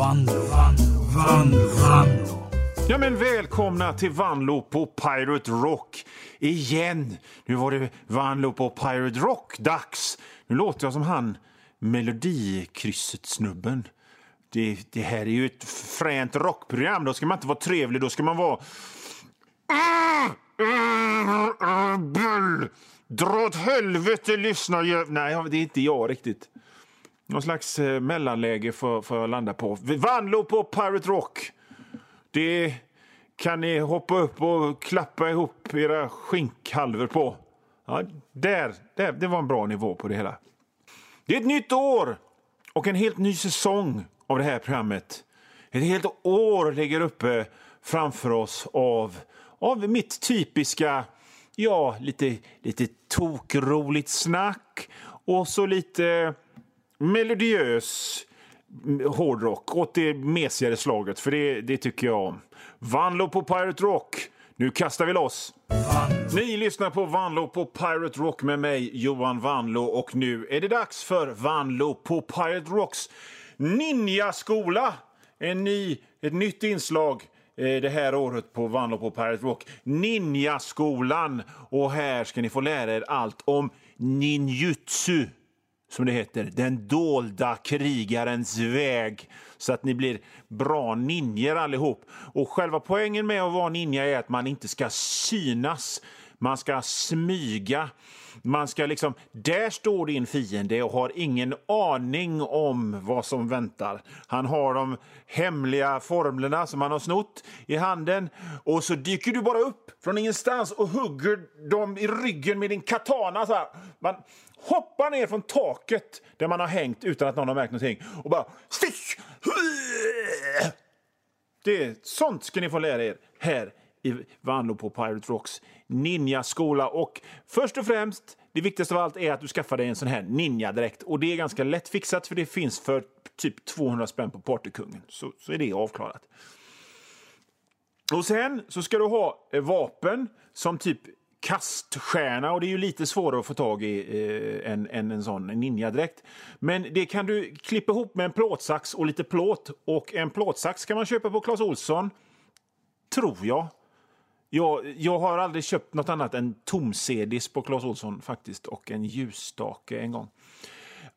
Vanlo, Vanlo, Vanlo, Vanlo. Ja, men välkomna till Vanlo på Pirate Rock igen. Nu var det Vanlo på Pirate Rock-dags. Nu låter jag som han Melodikrysset-snubben. Det, det här är ju ett fränt rockprogram. Då ska man inte vara trevlig, då ska man vara... Bull! Dra åt helvete, lyssna Nej, det är inte jag riktigt. Någon slags eh, mellanläge får, för jag landa på. Vanlo på Pirate Rock. Det kan ni hoppa upp och klappa ihop era skinkhalvor på. Ja, där, där, det var en bra nivå på det hela. Det är ett nytt år och en helt ny säsong av det här programmet. Ett helt år ligger uppe framför oss av, av mitt typiska, ja, lite, lite tokroligt snack och så lite melodiös hårdrock åt det mesigare slaget, för det, det tycker jag om. Vanlo på Pirate Rock. Nu kastar vi loss. Ni lyssnar på Vanlo på Pirate Rock med mig, Johan Vanlo. Och nu är det dags för Vanlo på Pirate Rocks Ninjaskola. En ny, ett nytt inslag eh, det här året på Vanlo på Pirate Rock. Ninjaskolan. Och här ska ni få lära er allt om ninjutsu som det heter, den dolda krigarens väg så att ni blir bra ninjor allihop. Och själva poängen med att vara ninja är att man inte ska synas. Man ska smyga. Man ska liksom, där står din fiende och har ingen aning om vad som väntar. Han har de hemliga formlerna som han har snott i handen och så dyker du bara upp från ingenstans och hugger dem i ryggen med din katana. Så här. Man hoppar ner från taket där man har hängt utan att någon har märkt någonting och bara stick! Det, sånt ska ni få lära er här i Vanlo på Pirate Rocks ninjaskola. Och först och främst, det viktigaste av allt är att du skaffar dig en sån här ninjadräkt. Och det är ganska lätt fixat för det finns för typ 200 spänn på Partykungen. Så, så är det avklarat. Och sen så ska du ha eh, vapen som typ kaststjärna och det är ju lite svårare att få tag i eh, än, än en sån ninjadräkt. Men det kan du klippa ihop med en plåtsax och lite plåt. Och en plåtsax kan man köpa på Clas Olsson. Tror jag. Jag, jag har aldrig köpt något annat än tomsedis på Clas Ohlson faktiskt och en ljusstake en gång.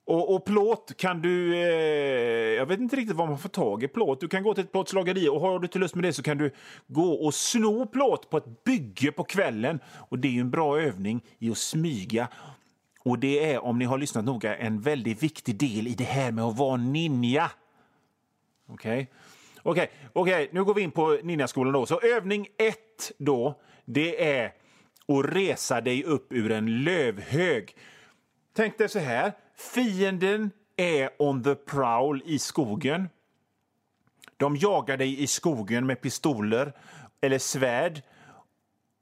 Och, och plåt kan du... Eh, jag vet inte riktigt var man får tag i plåt. Du kan gå till ett plåtslageri och har du till lust med det så kan du gå och sno plåt på ett bygge på kvällen. Och det är ju en bra övning i att smyga. Och det är, om ni har lyssnat noga, en väldigt viktig del i det här med att vara ninja. Okej? Okej, okay, nu går vi in på ninjaskolan då. Så övning ett då, det är att resa dig upp ur en lövhög. Tänk dig så här, fienden är on the prowl i skogen. De jagar dig i skogen med pistoler eller svärd.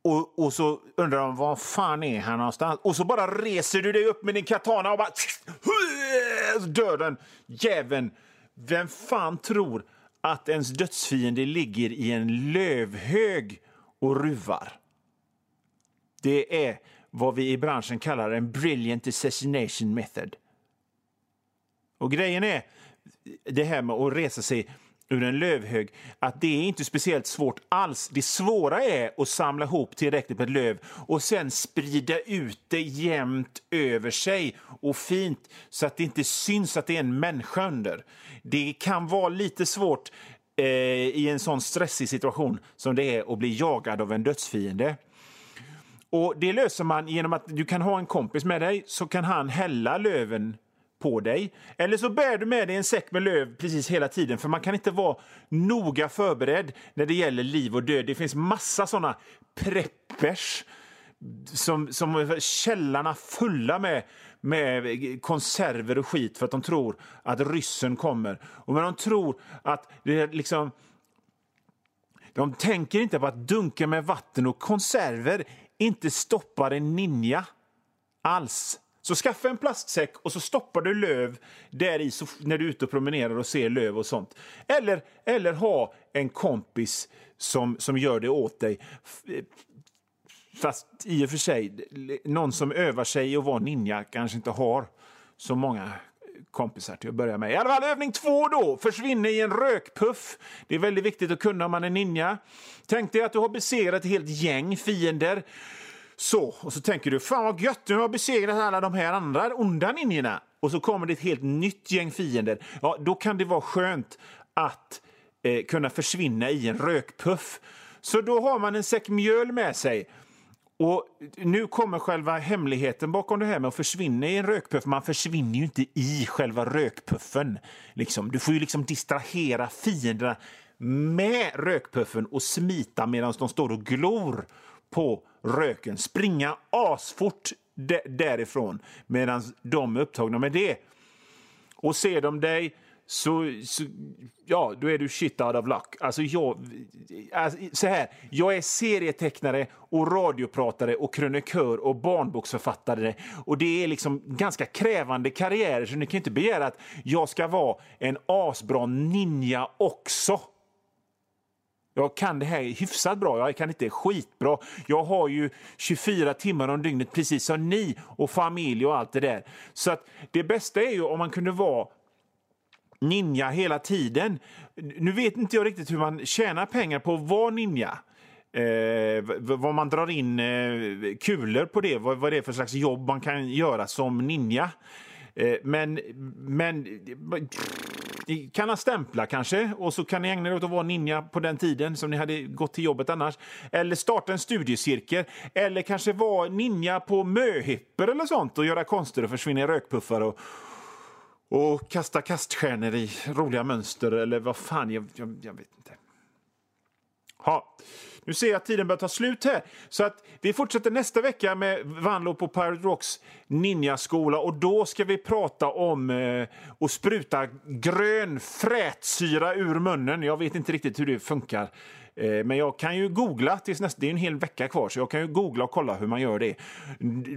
Och, och så undrar de var fan är han någonstans? Och så bara reser du dig upp med din katana och bara... Dör den jäveln. Vem fan tror att ens dödsfiende ligger i en lövhög och ruvar? Det är vad vi i branschen kallar en brilliant assassination method. Och grejen är, det här med att resa sig ur en lövhög, att det är inte speciellt svårt alls. Det svåra är att samla ihop tillräckligt med löv och sen sprida ut det jämnt över sig och fint så att det inte syns att det är en människa under. Det kan vara lite svårt eh, i en sån stressig situation som det är att bli jagad av en dödsfiende. Och Det löser man genom att du kan ha en kompis med dig så kan han hälla löven på dig. Eller så bär du med dig en säck med löv precis hela tiden för man kan inte vara noga förberedd när det gäller liv och död. Det finns massa såna preppers som, som källarna fulla med, med konserver och skit för att de tror att ryssen kommer. Och men de tror att det är liksom... De tänker inte på att dunka med vatten och konserver inte stoppar en ninja alls. Så skaffa en plastsäck och så stoppar du löv där i så, när du är ute och promenerar och ser löv och sånt. Eller, eller ha en kompis som, som gör det åt dig. Eh, fast i och för sig, någon som övar sig att vara ninja kanske inte har så många kompisar till att börja med. I alla fall övning två då, försvinner i en rökpuff. Det är väldigt viktigt att kunna om man är ninja. Tänk dig att du har besegrat ett helt gäng fiender. Så, och så tänker du, fan vad gött, nu har jag besegrat alla de här andra onda ninjorna. Och så kommer det ett helt nytt gäng fiender. Ja, då kan det vara skönt att eh, kunna försvinna i en rökpuff. Så då har man en säck mjöl med sig. Och Nu kommer själva hemligheten bakom det här med att försvinna i en rökpuff. Man försvinner ju inte i själva rökpuffen. Liksom. Du får ju liksom distrahera fienderna med rökpuffen och smita medan de står och glor på röken. Springa asfort därifrån medan de är upptagna med det. Och ser de dig så, så, ja, då är du shit out of luck. Alltså jag, alltså, så här, jag är serietecknare och radiopratare och krönikör och barnboksförfattare. Och det är liksom ganska krävande karriärer så ni kan inte begära att jag ska vara en asbra ninja också. Jag kan det här hyfsat bra, jag kan inte skitbra. Jag har ju 24 timmar om dygnet precis som ni och familj och allt det där. Så att det bästa är ju om man kunde vara ninja hela tiden. Nu vet inte jag riktigt hur man tjänar pengar på att vara ninja. Eh, vad man drar in eh, kulor på det, vad, vad det är för slags jobb man kan göra som ninja. Eh, men, men ni kan stämpla kanske och så kan ni ägna er åt att vara ninja på den tiden som ni hade gått till jobbet annars. Eller starta en studiecirkel. Eller kanske vara ninja på möhipper eller sånt och göra konster och försvinna i rökpuffar och, och kasta kaststjärnor i roliga mönster eller vad fan, jag, jag, jag vet inte. Ha. Nu ser jag att tiden börjar ta slut här. Så att vi fortsätter nästa vecka med Vanlo på Pirate Rocks ninjaskola och då ska vi prata om eh, att spruta grön frätsyra ur munnen. Jag vet inte riktigt hur det funkar. Eh, men jag kan ju googla tills nästa... Det är en hel vecka kvar, så jag kan ju googla och kolla hur man gör det.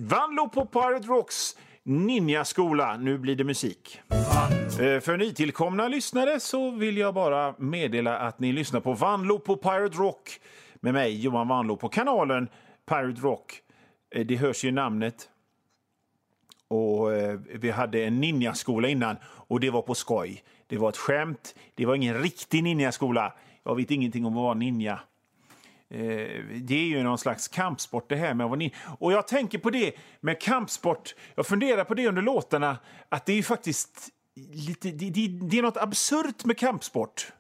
Vanlo på Pirate Rocks Ninjaskola, nu blir det musik. Eh, för nytillkomna lyssnare så vill jag bara meddela att ni lyssnar på Vanlo på Pirate Rock med mig, Johan Wanlå, på kanalen Pirate Rock. Eh, det hörs ju namnet. Och eh, Vi hade en ninjaskola innan och det var på skoj. Det var ett skämt. Det var ingen riktig ninjaskola. Jag vet ingenting om att vara ninja. Eh, det är ju någon slags kampsport det här med att vara ninja. Och jag tänker på det med kampsport. Jag funderar på det under låtarna. Att det är faktiskt lite, det, det, det är något absurt med kampsport.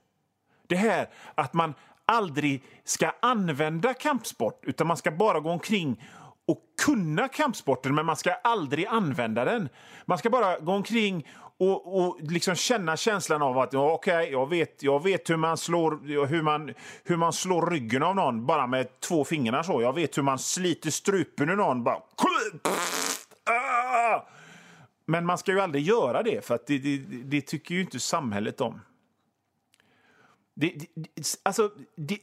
Det här att man aldrig ska använda kampsport utan man ska bara gå omkring och kunna kampsporten, men man ska aldrig använda den. Man ska bara gå omkring och, och liksom känna känslan av att ja, okay, jag, vet, jag vet hur man, slår, hur, man, hur man slår ryggen av någon bara med två fingrar. så. Jag vet hur man sliter strupen ur någon. Bara! Ah! Men man ska ju aldrig göra det, för att det, det, det tycker ju inte samhället om. Det, det, alltså, det,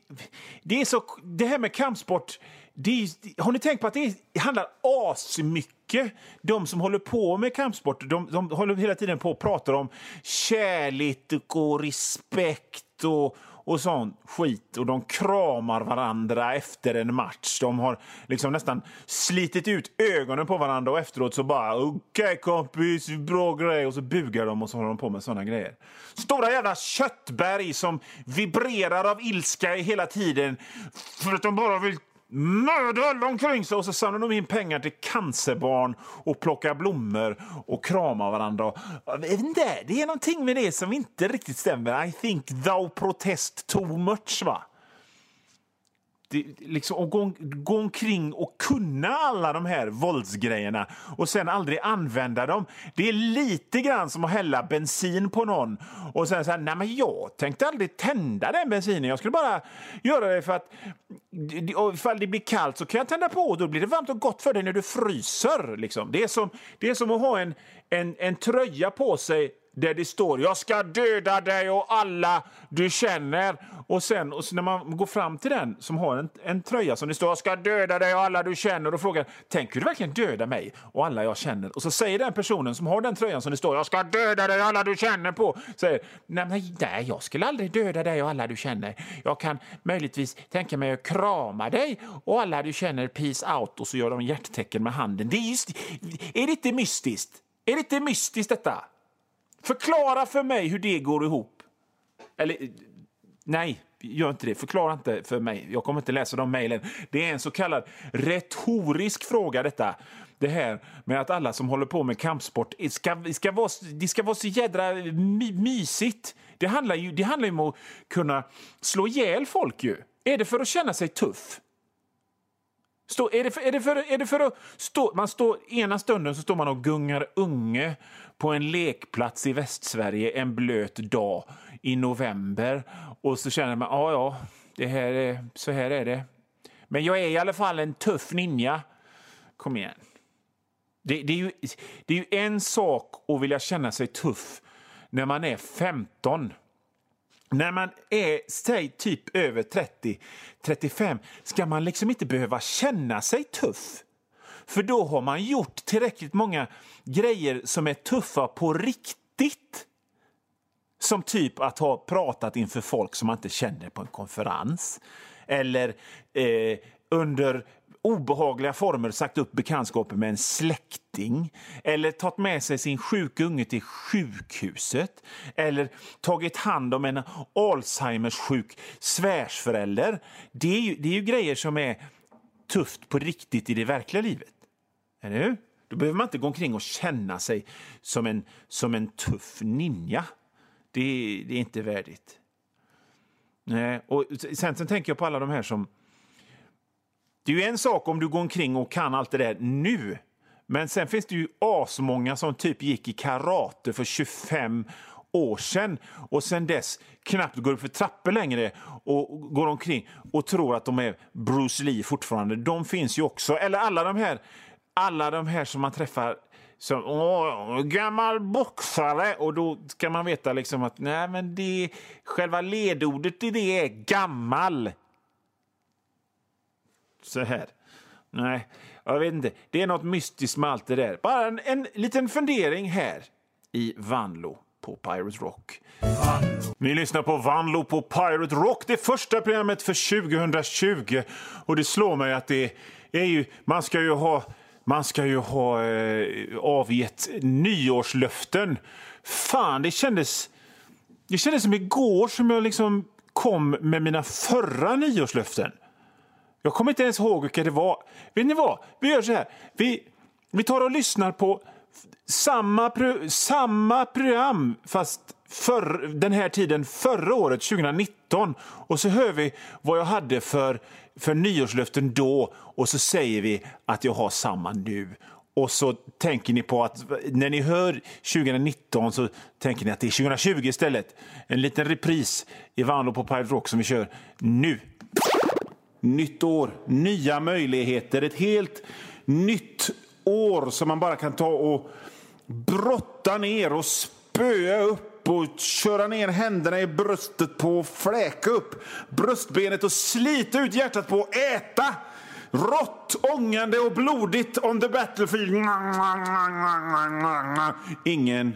det, är så, det här med kampsport... Det, har ni tänkt på att det handlar asmycket? De som håller på med kampsport de, de håller hela tiden på och pratar om kärlek och respekt och och sån skit. Och de kramar varandra efter en match. De har liksom nästan slitit ut ögonen på varandra och efteråt så bara okej okay, kompis, bra grej. Och så bugar de och så håller de på med såna grejer. Stora jävla köttberg som vibrerar av ilska hela tiden för att de bara vill mörda omkring sig och så samlar de in pengar till cancerbarn och plockar blommor och kramar varandra. det är någonting med det som inte riktigt stämmer. I think thou protest too much, va? Det, liksom, att gå, gå omkring och kunna alla de här våldsgrejerna och sen aldrig använda dem. Det är lite grann som att hälla bensin på någon och sen säga nej men jag tänkte aldrig tända den bensinen. Jag skulle bara göra det för att ifall det blir kallt så kan jag tända på och då blir det varmt och gott för dig när du fryser. Liksom. Det, är som, det är som att ha en, en, en tröja på sig där det står jag ska döda dig och alla du känner. Och sen, och när man går fram till den som har en, en tröja som det står jag ska döda dig och alla du känner och frågar tänker du verkligen döda mig och alla jag känner? Och så säger den personen som har den tröjan som det står jag ska döda dig och alla du känner på säger nej, nej, nej jag skulle aldrig döda dig och alla du känner. Jag kan möjligtvis tänka mig att krama dig och alla du känner peace out och så gör de hjärttecken med handen. Det är, just, är det inte mystiskt? Är det inte mystiskt detta? Förklara för mig hur det går ihop. Eller, nej, gör inte det. Förklara inte för mig. Jag kommer inte läsa de mejlen. Det är en så kallad retorisk fråga detta. Det här med att alla som håller på med kampsport ska, ska vara, det ska vara så jädra my, mysigt. Det handlar, ju, det handlar ju om att kunna slå ihjäl folk ju. Är det för att känna sig tuff? Stå, är, det för, är, det för, är det för att stå... Man står, ena stunden så står man och gungar unge på en lekplats i Västsverige en blöt dag i november. Och så känner man, ja, ja, det här är, så här är det. Men jag är i alla fall en tuff ninja. Kom igen. Det, det, är ju, det är ju en sak att vilja känna sig tuff när man är 15 när man är, säg, typ över 30, 35 ska man liksom inte behöva känna sig tuff. För då har man gjort tillräckligt många grejer som är tuffa på riktigt. Som typ att ha pratat inför folk som man inte känner på en konferens. Eller eh, under obehagliga former sagt upp bekantskapen med en släkting eller tagit med sig sin sjuka unge till sjukhuset eller tagit hand om en Alzheimers sjuk svärsförälder. Det är, ju, det är ju grejer som är tufft på riktigt i det verkliga livet. Eller hur? Då behöver man inte gå omkring och känna sig som en, som en tuff ninja. Det, det är inte värdigt. Nej, och sen, sen tänker jag på alla de här som det är ju en sak om du går omkring och kan allt det där nu. Men sen finns det ju asmånga som typ gick i karate för 25 år sedan och sen dess knappt går upp för trappor längre och går omkring och tror att de är Bruce Lee fortfarande. De finns ju också. Eller alla de här, alla de här som man träffar som åh, gammal boxare. Och då ska man veta liksom att nej, men det, själva ledordet i det är gammal så här. Nej, jag vet inte. Det är något mystiskt med allt det där. Bara en, en liten fundering här i Vanlo på Pirate Rock. Ni lyssnar på Vanlo på Pirate Rock, det första programmet för 2020. Och det slår mig att det är ju, man ska ju ha, man ska ju ha eh, avgett nyårslöften. Fan, det kändes, det kändes som igår som jag liksom kom med mina förra nyårslöften. Jag kommer inte ens ihåg vilka det var. Vet ni vad? Vi gör så här. Vi, vi tar och lyssnar på samma, pro, samma program fast för, den här tiden förra året, 2019. Och så hör vi vad jag hade för, för nyårslöften då och så säger vi att jag har samma nu. Och så tänker ni på att när ni hör 2019 så tänker ni att det är 2020 istället. En liten repris i Vanlo på Pirate Rock som vi kör nu. Nytt år, nya möjligheter, ett helt nytt år som man bara kan ta och brotta ner och spöa upp och köra ner händerna i bröstet på och fläka upp bröstbenet och slita ut hjärtat på och äta rått, ångande och blodigt on the battlefield. Ingen,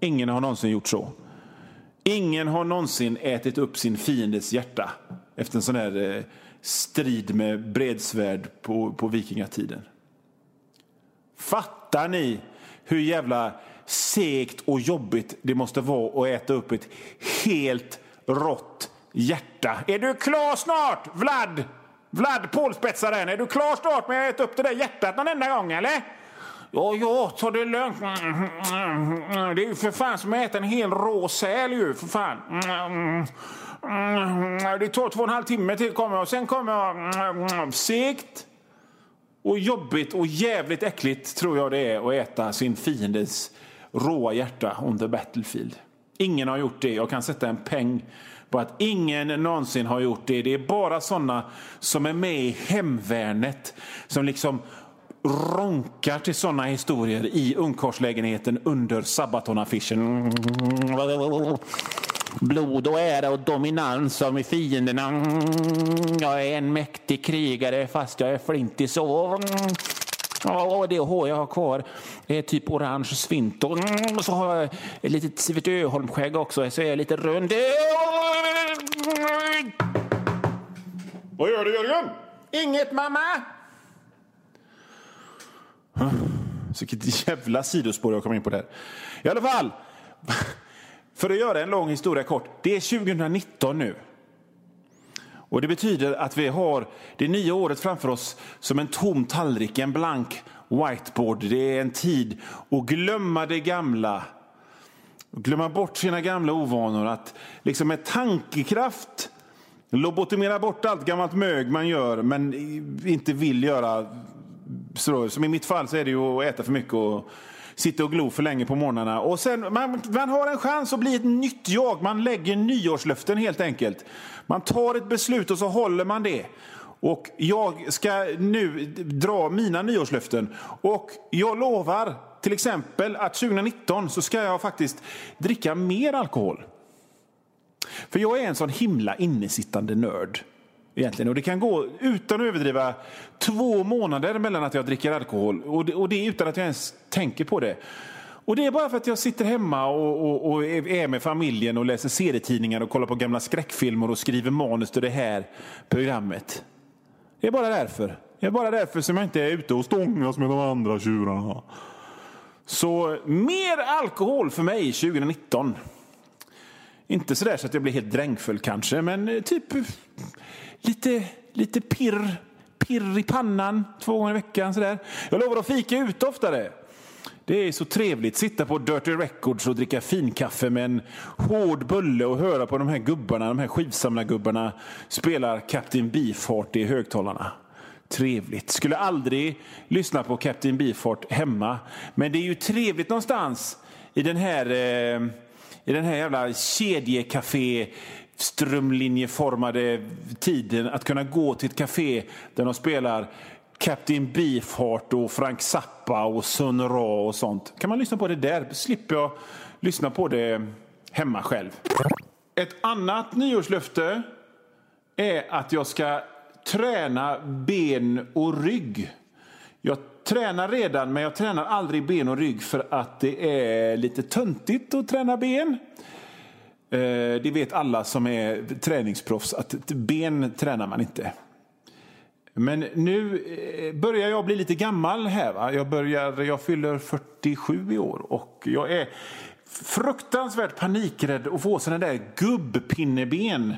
ingen har någonsin gjort så. Ingen har någonsin ätit upp sin fiendes hjärta efter en sån här eh, strid med bredsvärd på, på vikingatiden. Fattar ni hur jävla segt och jobbigt det måste vara att äta upp ett helt rått hjärta? Är du klar snart, Vlad? Vlad, pålspetsaren, är du klar snart med att äta upp det där hjärtat någon enda gång, eller? Ja, ja, ta det lugnt. Det är ju för fan som att äta en hel rå säl ju, för fan. Det tar två och en halv timme till kommer och sen kommer jag segt och jobbigt och jävligt äckligt tror jag det är att äta sin fiendes råa hjärta on the battlefield. Ingen har gjort det. Jag kan sätta en peng på att ingen någonsin har gjort det. Det är bara sådana som är med i hemvärnet som liksom ronkar till såna historier i ungkarlslägenheten under Sabaton-affischen. Blod och ära och dominans av fienderna. Jag är en mäktig krigare fast jag är flintig så. Och det hår jag har kvar är typ orange svint. Och så har jag ett litet Sivert Öholm-skägg också, så är jag lite rund. Vad gör du, Jörgen? Inget, mamma! Så vilket jävla sidospår jag kom in på där. I alla fall, för att göra en lång historia kort. Det är 2019 nu. Och Det betyder att vi har det nya året framför oss som en tom tallrik, en blank whiteboard. Det är en tid att glömma det gamla, glömma bort sina gamla ovanor. Att liksom med tankekraft lobotomera bort allt gammalt mög man gör men inte vill göra. Som i mitt fall så är det ju att äta för mycket och sitta och glo för länge på morgnarna. Och sen, man, man har en chans att bli ett nytt jag. Man lägger nyårslöften helt enkelt. Man tar ett beslut och så håller man det. Och jag ska nu dra mina nyårslöften. Och jag lovar till exempel att 2019 så ska jag faktiskt dricka mer alkohol. För jag är en sån himla innesittande nörd. Egentligen. Och det kan gå, utan att överdriva, två månader mellan att jag dricker alkohol. Och det, och det utan att jag ens tänker på det. Och Det är bara för att jag sitter hemma och, och, och, är med familjen och läser serietidningar och kollar på gamla skräckfilmer och skriver manus till det här programmet. Det är bara därför. Det är bara därför som jag inte är ute och stångas med de andra tjurarna. Så mer alkohol för mig 2019. Inte sådär så att jag blir helt drängfull kanske, men typ lite, lite pirr, pirr i pannan två gånger i veckan. Sådär. Jag lovar att fika ut oftare. Det är så trevligt. Sitta på Dirty Records och dricka finkaffe med en hård bulle och höra på de här gubbarna, de här skivsamlargubbarna spelar Captain Beefheart i högtalarna. Trevligt. Skulle aldrig lyssna på Captain Beefheart hemma. Men det är ju trevligt någonstans i den här, eh, i den här jävla kedjekafé strömlinjeformade tiden att kunna gå till ett café där de spelar Captain Beefheart och Frank Zappa och Sun Ra och sånt. Kan man lyssna på det där slipper jag lyssna på det hemma själv. Ett annat nyårslöfte är att jag ska träna ben och rygg. Jag tränar redan, men jag tränar aldrig ben och rygg för att det är lite töntigt att träna ben. Eh, det vet alla som är träningsproffs att ben tränar man inte. Men nu eh, börjar jag bli lite gammal här. Va? Jag, börjar, jag fyller 47 i år och jag är fruktansvärt panikrädd att få sådana där gubbpinneben.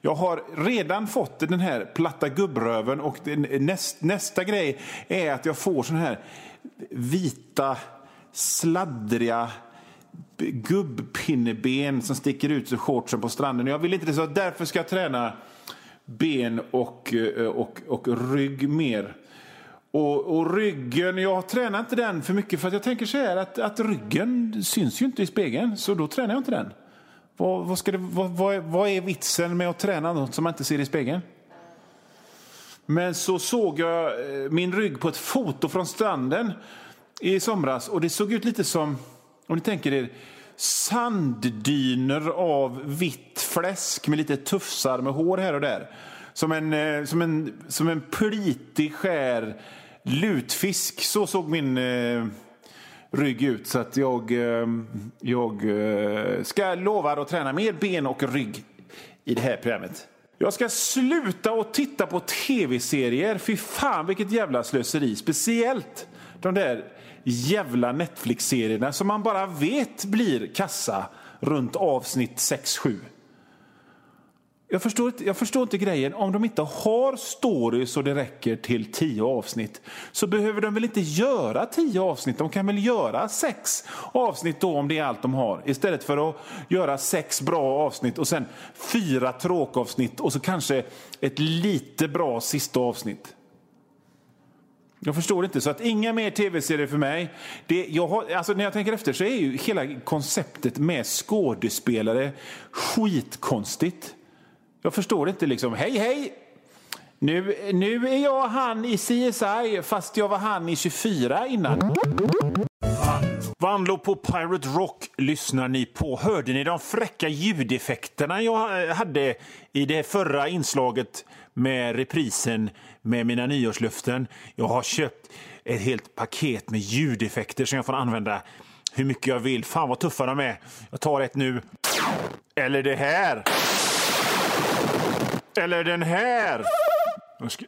Jag har redan fått den här platta gubbröven och näst, nästa grej är att jag får sådana här vita, sladdriga gubbpinneben som sticker ut ur shortsen på stranden. Jag vill inte det, så därför ska jag träna ben och, eh, och, och rygg mer. Och, och, ryggen, jag tränar inte den för mycket för att jag tänker så här att, att ryggen syns ju inte i spegeln, så då tränar jag inte den. Vad, vad, ska det, vad, vad, är, vad är vitsen med att träna något som man inte ser i spegeln? Men så såg jag eh, min rygg på ett foto från stranden i somras och det såg ut lite som, om ni tänker er, sanddyner av vitt fläsk med lite tufsar med hår här och där. Som en, eh, som en, som en plitig skär lutfisk. Så såg min eh, rygg ut. Så att jag, eh, jag eh, ska lova att träna mer ben och rygg i det här programmet. Jag ska sluta att titta på tv-serier. Fy fan vilket jävla slöseri. Speciellt de där jävla Netflix-serierna som man bara vet blir kassa runt avsnitt 6-7. Jag förstår, inte, jag förstår inte grejen. Om de inte har story så det räcker till tio avsnitt så behöver de väl inte göra tio avsnitt? De kan väl göra sex avsnitt då om det är allt de har istället för att göra sex bra avsnitt och sen fyra tråkavsnitt och så kanske ett lite bra sista avsnitt. Jag förstår inte. Så att inga mer tv-serier för mig. Det, jag har, alltså när jag tänker efter så är ju hela konceptet med skådespelare skitkonstigt. Jag förstår inte liksom, hej hej! Nu, nu är jag han i CSI fast jag var han i 24 innan. Vanlo på Pirate Rock lyssnar ni på. Hörde ni de fräcka ljudeffekterna jag eh, hade i det förra inslaget med reprisen med mina nyårslöften? Jag har köpt ett helt paket med ljudeffekter som jag får använda hur mycket jag vill. Fan vad tuffa de är. Jag tar ett nu. Eller det här. Eller den här.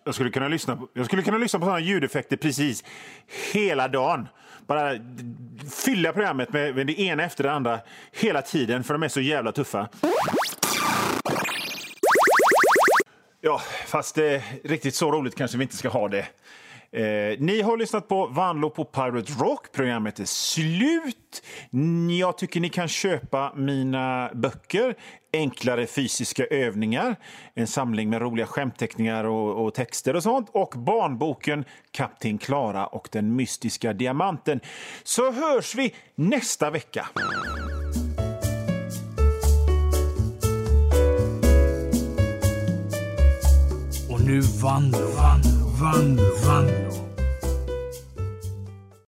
Jag skulle kunna lyssna på, jag skulle kunna lyssna på sådana ljudeffekter precis hela dagen bara fylla programmet med, med det ena efter det andra hela tiden, för de är så jävla tuffa. Ja, fast eh, riktigt så roligt kanske vi inte ska ha det. Eh, ni har lyssnat på Vanlo på Pirate Rock. Programmet är slut. Jag tycker ni kan köpa mina böcker Enklare fysiska övningar, en samling med roliga skämtteckningar och, och texter och sånt. Och barnboken Kapten Klara och den mystiska diamanten. Så hörs vi nästa vecka. Och nu vann, vann. Vanlo, Vanlo.